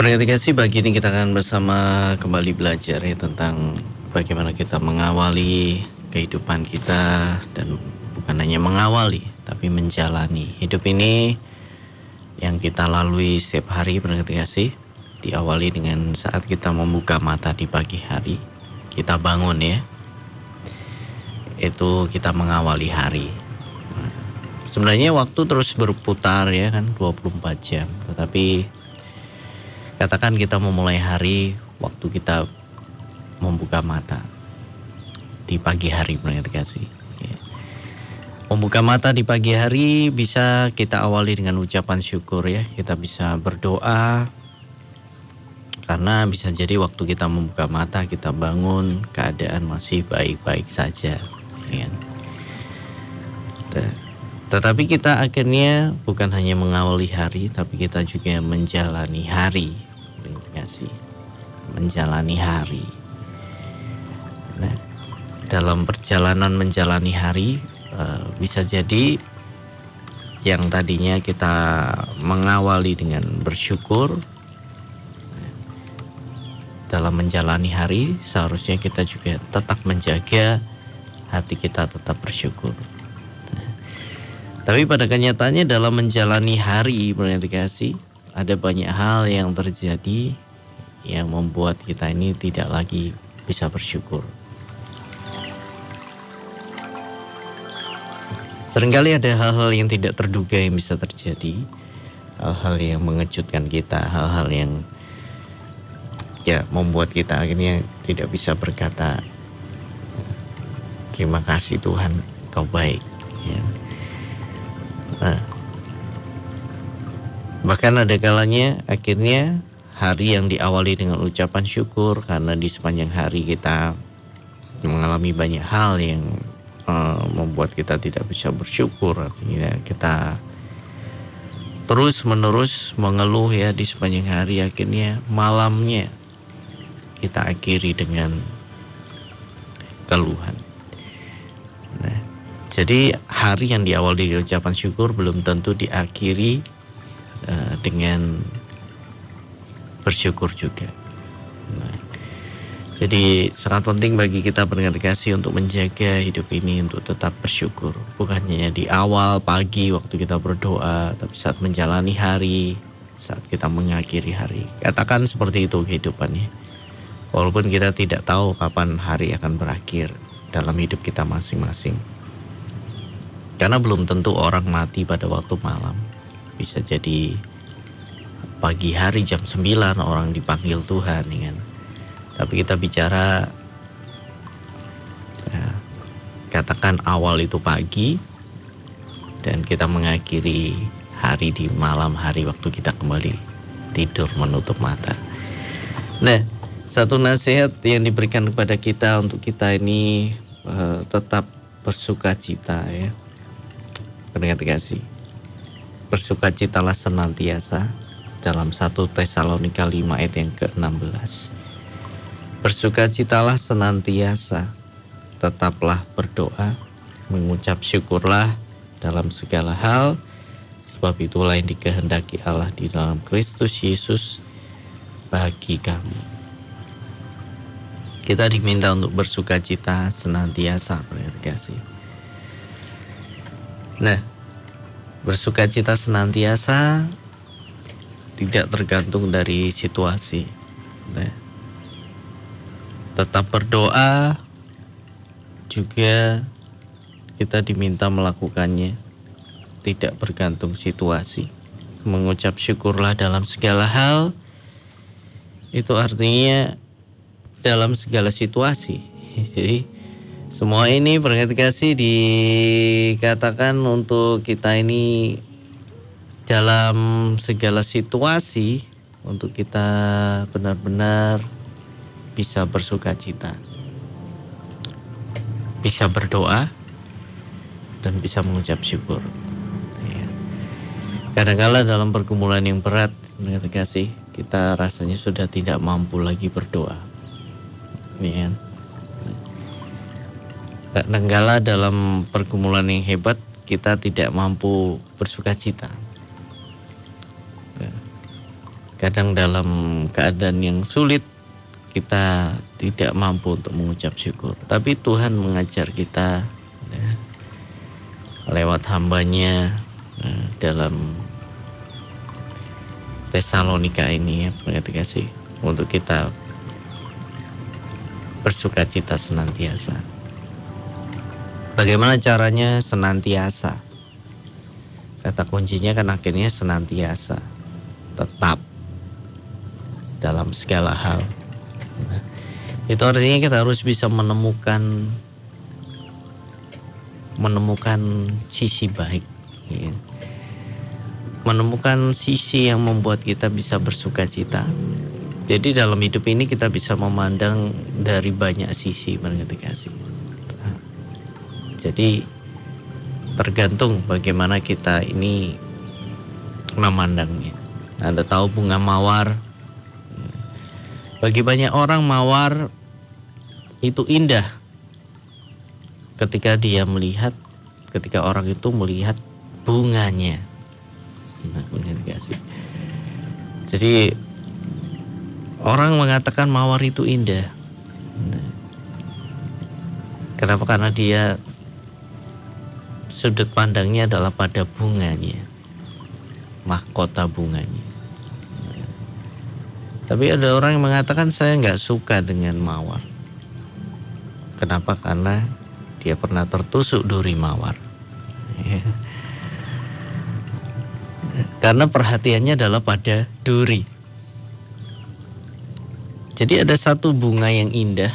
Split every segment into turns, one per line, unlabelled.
Kasih pagi ini kita akan bersama kembali belajar ya tentang bagaimana kita mengawali kehidupan kita dan bukan hanya mengawali tapi menjalani. Hidup ini yang kita lalui setiap hari pendengar kasih diawali dengan saat kita membuka mata di pagi hari kita bangun ya. Itu kita mengawali hari. Sebenarnya waktu terus berputar ya kan 24 jam. Tetapi Katakan kita memulai hari waktu kita membuka mata di pagi hari. Ya. Membuka mata di pagi hari bisa kita awali dengan ucapan syukur ya. Kita bisa berdoa karena bisa jadi waktu kita membuka mata kita bangun keadaan masih baik-baik saja. Ya. Tetapi kita akhirnya bukan hanya mengawali hari, tapi kita juga menjalani hari kasih menjalani hari. Nah, dalam perjalanan menjalani hari uh, bisa jadi yang tadinya kita mengawali dengan bersyukur dalam menjalani hari seharusnya kita juga tetap menjaga hati kita tetap bersyukur. Tapi pada kenyataannya dalam menjalani hari berarti kasih ada banyak hal yang terjadi yang membuat kita ini tidak lagi bisa bersyukur. Seringkali ada hal-hal yang tidak terduga yang bisa terjadi, hal-hal yang mengejutkan kita, hal-hal yang ya membuat kita akhirnya tidak bisa berkata terima kasih Tuhan kau baik. Ya. Nah, bahkan ada kalanya akhirnya hari yang diawali dengan ucapan syukur karena di sepanjang hari kita mengalami banyak hal yang uh, membuat kita tidak bisa bersyukur artinya kita terus menerus mengeluh ya di sepanjang hari akhirnya malamnya kita akhiri dengan keluhan. Nah, jadi hari yang diawali dengan ucapan syukur belum tentu diakhiri uh, dengan bersyukur juga. Nah, jadi sangat penting bagi kita pendengar kasih untuk menjaga hidup ini untuk tetap bersyukur. Bukan hanya di awal pagi waktu kita berdoa, tapi saat menjalani hari, saat kita mengakhiri hari. Katakan seperti itu kehidupannya. Walaupun kita tidak tahu kapan hari akan berakhir dalam hidup kita masing-masing. Karena belum tentu orang mati pada waktu malam. Bisa jadi pagi hari jam 9 orang dipanggil Tuhan ya kan. Tapi kita bicara ya, katakan awal itu pagi dan kita mengakhiri hari di malam hari waktu kita kembali tidur menutup mata. Nah, satu nasihat yang diberikan kepada kita untuk kita ini uh, tetap bersuka cita ya. Pendengar kasih. Bersukacitalah senantiasa dalam 1 Tesalonika 5 ayat yang ke-16. Bersukacitalah senantiasa, tetaplah berdoa, mengucap syukurlah dalam segala hal, sebab itulah yang dikehendaki Allah di dalam Kristus Yesus bagi kamu. Kita diminta untuk bersukacita senantiasa, kasih. Nah, bersukacita senantiasa tidak tergantung dari situasi. Nah, tetap berdoa juga kita diminta melakukannya tidak bergantung situasi. Mengucap syukurlah dalam segala hal itu artinya dalam segala situasi. Jadi semua ini kasih dikatakan untuk kita ini dalam segala situasi untuk kita benar-benar bisa bersuka cita, bisa berdoa, dan bisa mengucap syukur. Ya. Kadang-kala dalam pergumulan yang berat, kasih kita rasanya sudah tidak mampu lagi berdoa. Ya. Kadang-kala dalam pergumulan yang hebat, kita tidak mampu bersuka cita kadang dalam keadaan yang sulit kita tidak mampu untuk mengucap syukur. Tapi Tuhan mengajar kita ya, lewat hambanya ya, dalam Tesalonika ini ya pengerti kasih untuk kita bersuka cita senantiasa. Bagaimana caranya senantiasa? Kata kuncinya kan akhirnya senantiasa. Tetap dalam segala hal. Itu artinya kita harus bisa menemukan menemukan sisi baik. Ya. menemukan sisi yang membuat kita bisa bersuka cita. Jadi dalam hidup ini kita bisa memandang dari banyak sisi mengerti kasih? Jadi tergantung bagaimana kita ini memandangnya. Anda tahu bunga mawar bagi banyak orang mawar itu indah. Ketika dia melihat ketika orang itu melihat bunganya. Nah, jadi orang mengatakan mawar itu indah. Kenapa? Karena dia sudut pandangnya adalah pada bunganya. Mahkota bunganya tapi ada orang yang mengatakan saya nggak suka dengan mawar Kenapa? Karena dia pernah tertusuk duri mawar. Ya. Karena perhatiannya adalah pada duri. Jadi ada satu bunga yang indah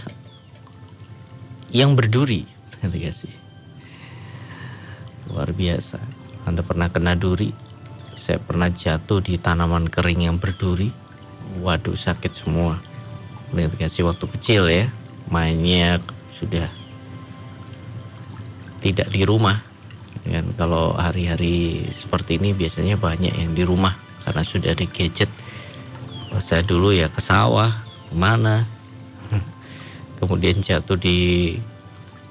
yang berduri, kasih. Luar biasa. Anda pernah kena duri? Saya pernah jatuh di tanaman kering yang berduri. Waduh sakit semua. Nanti kasih waktu kecil ya. Mainnya sudah tidak di rumah. Kan kalau hari-hari seperti ini biasanya banyak yang di rumah karena sudah ada gadget. Saya dulu ya ke sawah ke mana kemudian jatuh di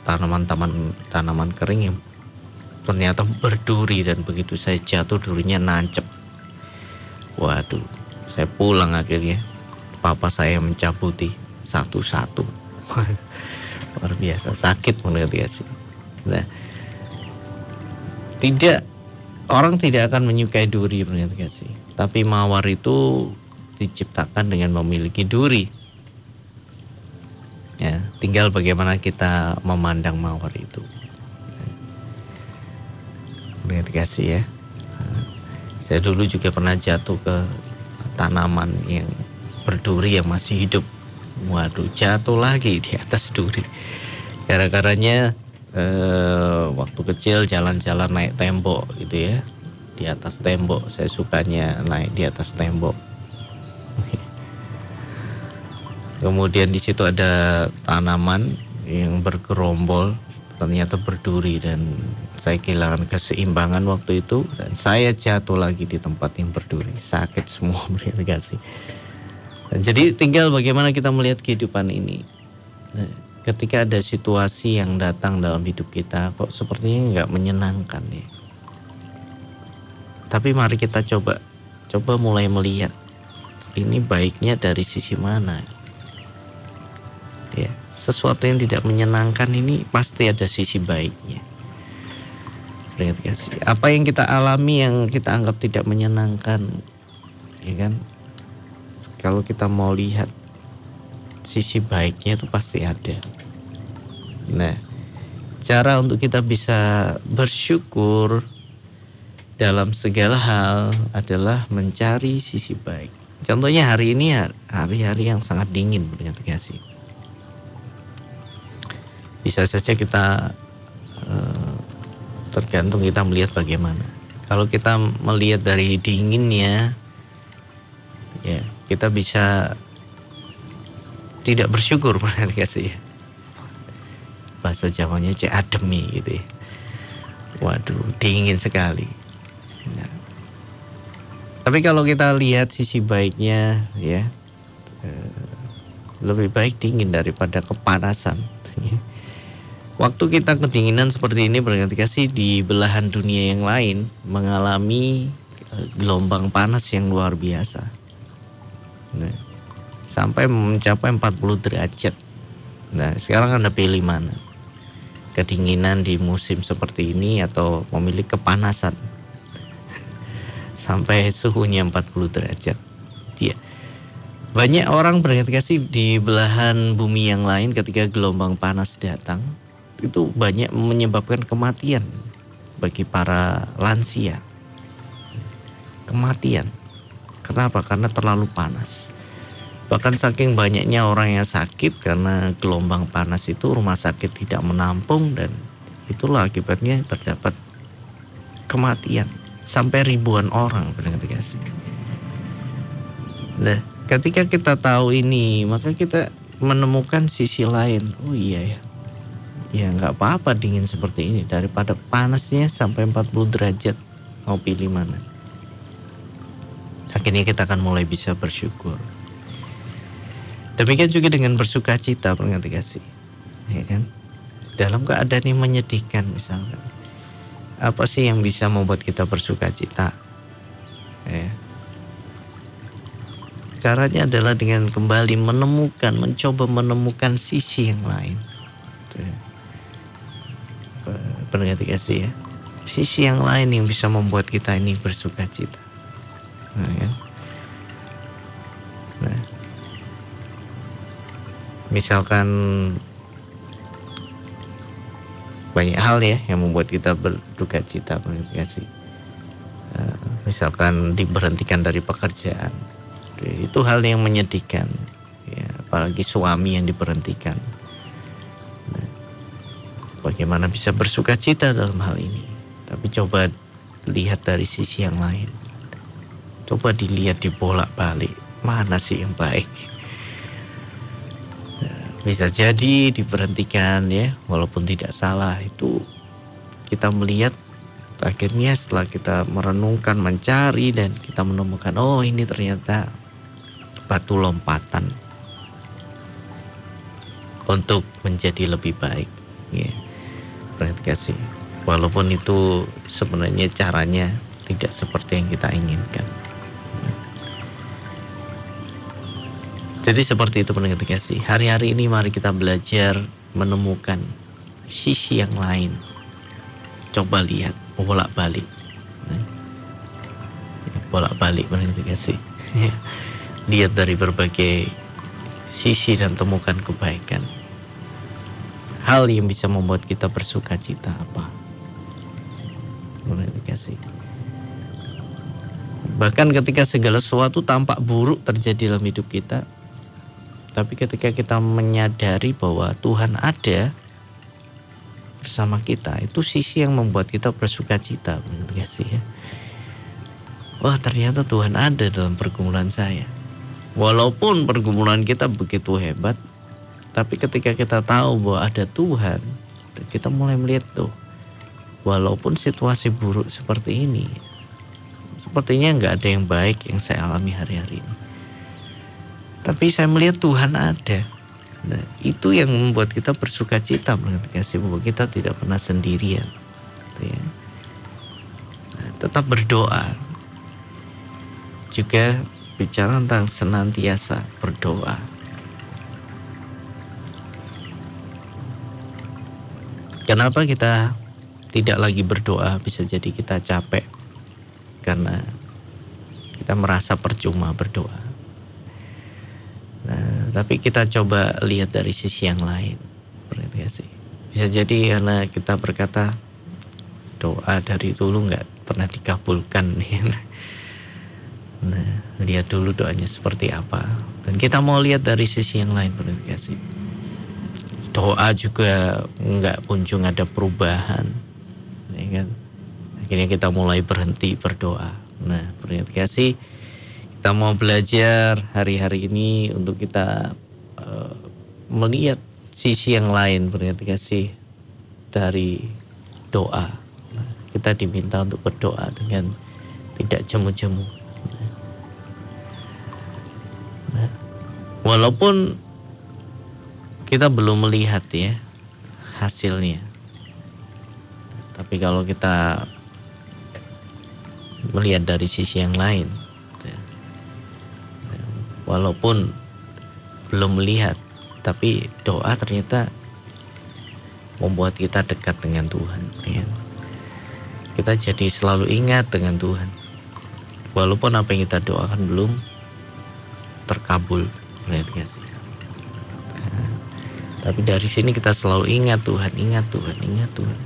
tanaman-taman tanaman kering yang ternyata berduri dan begitu saya jatuh durinya nancep. Waduh saya pulang akhirnya. Papa saya mencabuti satu-satu. Luar biasa. Sakit menurut dia sih. Nah tidak orang tidak akan menyukai duri menurut sih. Tapi mawar itu diciptakan dengan memiliki duri. Ya tinggal bagaimana kita memandang mawar itu. Menurut kasih ya. Saya dulu juga pernah jatuh ke tanaman yang berduri yang masih hidup Waduh, jatuh lagi di atas duri. Gara-garanya eh, waktu kecil jalan-jalan naik tembok gitu ya. Di atas tembok, saya sukanya naik di atas tembok. Kemudian di situ ada tanaman yang bergerombol, ternyata berduri dan saya kehilangan keseimbangan waktu itu dan saya jatuh lagi di tempat yang berduri. Sakit semua kasih. Jadi tinggal bagaimana kita melihat kehidupan ini. Nah, ketika ada situasi yang datang dalam hidup kita kok sepertinya nggak menyenangkan ya. Tapi mari kita coba coba mulai melihat ini baiknya dari sisi mana. Ya, sesuatu yang tidak menyenangkan ini pasti ada sisi baiknya. Apa yang kita alami yang kita anggap tidak menyenangkan, ya kan? kalau kita mau lihat sisi baiknya itu pasti ada. Nah, cara untuk kita bisa bersyukur dalam segala hal adalah mencari sisi baik. Contohnya hari ini hari-hari yang sangat dingin berarti kasih. Bisa saja kita tergantung kita melihat bagaimana. Kalau kita melihat dari dinginnya, ya kita bisa tidak bersyukur benar kasih bahasa Jawanya cek ademi gitu ya. Waduh, dingin sekali. Nah. Tapi kalau kita lihat sisi baiknya ya eh, lebih baik dingin daripada kepanasan. Waktu kita kedinginan seperti ini berarti kasih di belahan dunia yang lain mengalami eh, gelombang panas yang luar biasa Nah, sampai mencapai 40 derajat. Nah, sekarang Anda pilih mana? Kedinginan di musim seperti ini atau memilih kepanasan? Sampai suhunya 40 derajat. Dia banyak orang kasih di belahan bumi yang lain ketika gelombang panas datang itu banyak menyebabkan kematian bagi para lansia. Kematian. Kenapa? Karena terlalu panas. Bahkan saking banyaknya orang yang sakit karena gelombang panas itu rumah sakit tidak menampung dan itulah akibatnya terdapat kematian sampai ribuan orang kasih. Nah, ketika kita tahu ini, maka kita menemukan sisi lain. Oh iya ya. Ya nggak apa-apa dingin seperti ini daripada panasnya sampai 40 derajat. Mau pilih mana? Akhirnya kita akan mulai bisa bersyukur. Demikian juga dengan bersuka cita pengerti kasih. Ya kan? Dalam keadaan yang menyedihkan misalkan. Apa sih yang bisa membuat kita bersuka cita? Ya. Caranya adalah dengan kembali menemukan, mencoba menemukan sisi yang lain. Pengerti kasih ya. Sisi yang lain yang bisa membuat kita ini bersuka cita. Nah, ya. nah misalkan banyak hal ya yang membuat kita berduka cita kasih uh, misalkan diberhentikan dari pekerjaan itu hal yang menyedihkan ya apalagi suami yang diberhentikan bagaimana bisa bersuka cita dalam hal ini? Tapi coba lihat dari sisi yang lain. Coba dilihat di bolak balik mana sih yang baik? Bisa jadi diberhentikan ya walaupun tidak salah. Itu kita melihat akhirnya setelah kita merenungkan mencari dan kita menemukan oh ini ternyata batu lompatan untuk menjadi lebih baik ya kasih walaupun itu sebenarnya caranya tidak seperti yang kita inginkan Jadi seperti itu pendengar kasih. Hari-hari ini mari kita belajar menemukan sisi yang lain. Coba lihat, bolak balik. Bolak balik pendengar kasih. lihat dari berbagai sisi dan temukan kebaikan. Hal yang bisa membuat kita bersuka cita apa? Kasih. Bahkan ketika segala sesuatu tampak buruk terjadi dalam hidup kita, tapi ketika kita menyadari bahwa Tuhan ada bersama kita, itu sisi yang membuat kita bersuka cita, benar sih ya? Wah ternyata Tuhan ada dalam pergumulan saya. Walaupun pergumulan kita begitu hebat, tapi ketika kita tahu bahwa ada Tuhan, kita mulai melihat tuh, walaupun situasi buruk seperti ini, sepertinya nggak ada yang baik yang saya alami hari-hari ini. Tapi saya melihat Tuhan ada. Nah, itu yang membuat kita bersuka cita kasih bahwa kita tidak pernah sendirian. Ya. Nah, tetap berdoa. Juga bicara tentang senantiasa berdoa. Kenapa kita tidak lagi berdoa? Bisa jadi kita capek karena kita merasa percuma berdoa. Nah, tapi kita coba lihat dari sisi yang lain. sih. Bisa jadi karena kita berkata doa dari dulu nggak pernah dikabulkan. nah, lihat dulu doanya seperti apa. Dan kita mau lihat dari sisi yang lain, sih. Doa juga nggak kunjung ada perubahan, ya kan? Akhirnya kita mulai berhenti berdoa. Nah, sih kita mau belajar hari-hari ini untuk kita uh, melihat sisi yang lain berarti kasih dari doa. Nah, kita diminta untuk berdoa dengan tidak jemu-jemu. Nah, walaupun kita belum melihat ya hasilnya, tapi kalau kita melihat dari sisi yang lain walaupun belum melihat tapi doa ternyata membuat kita dekat dengan Tuhan ya. kita jadi selalu ingat dengan Tuhan. Walaupun apa yang kita doakan belum terkabul lihat gak sih tapi dari sini kita selalu ingat Tuhan ingat Tuhan ingat Tuhan.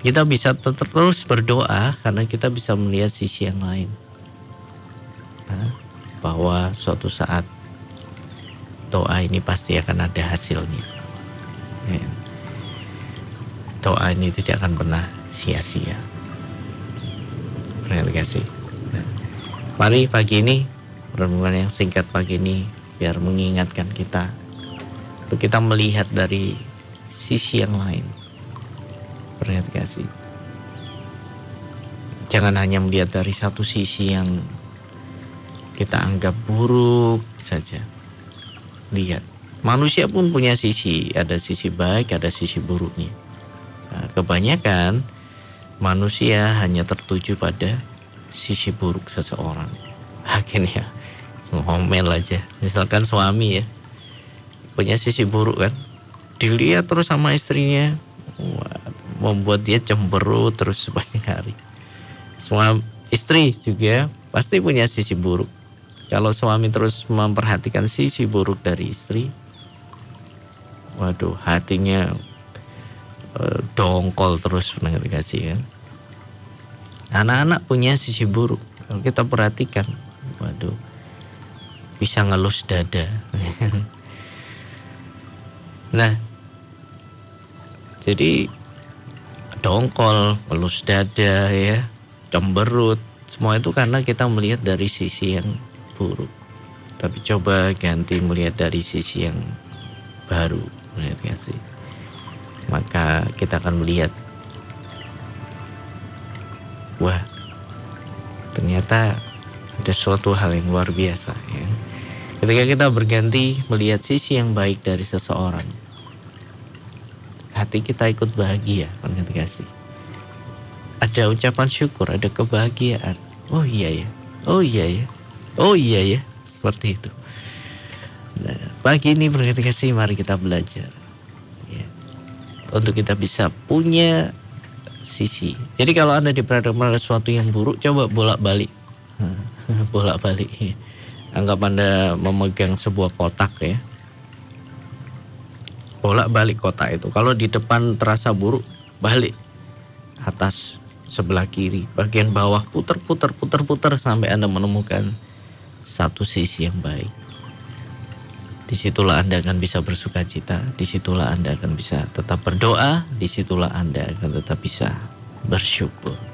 Kita bisa terus berdoa karena kita bisa melihat sisi yang lain. Bahwa suatu saat doa ini pasti akan ada hasilnya. Ya. doa ini tidak akan pernah sia-sia. Terima kasih. Nah, mari pagi ini renungan yang singkat pagi ini biar mengingatkan kita untuk kita melihat dari sisi yang lain perhati kasih. Jangan hanya melihat dari satu sisi yang kita anggap buruk saja. Lihat, manusia pun punya sisi, ada sisi baik, ada sisi buruknya. Nah, kebanyakan manusia hanya tertuju pada sisi buruk seseorang. Akhirnya ngomel aja. Misalkan suami ya, punya sisi buruk kan, dilihat terus sama istrinya. Wah, membuat dia cemberut terus sepanjang hari. Suami istri juga pasti punya sisi buruk. Kalau suami terus memperhatikan sisi buruk dari istri, waduh hatinya uh, dongkol terus kasih kan. Anak-anak punya sisi buruk. Kalau kita perhatikan, waduh bisa ngelus dada. nah, jadi dongkol, melus dada ya, cemberut. Semua itu karena kita melihat dari sisi yang buruk. Tapi coba ganti melihat dari sisi yang baru, melihat sih? Maka kita akan melihat wah ternyata ada suatu hal yang luar biasa ya. Ketika kita berganti melihat sisi yang baik dari seseorang, hati kita ikut bahagia kan kasih ada ucapan syukur ada kebahagiaan. Oh iya ya oh iya ya oh iya ya seperti itu. Nah pagi ini berkata kasih mari kita belajar ya. untuk kita bisa punya sisi. Jadi kalau anda diperhadapkan sesuatu yang buruk coba bolak balik bolak balik anggap anda memegang sebuah kotak ya bolak-balik kota itu. Kalau di depan terasa buruk, balik atas sebelah kiri, bagian bawah putar-putar putar-putar sampai Anda menemukan satu sisi yang baik. Di situlah Anda akan bisa bersuka cita, di situlah Anda akan bisa tetap berdoa, di situlah Anda akan tetap bisa bersyukur.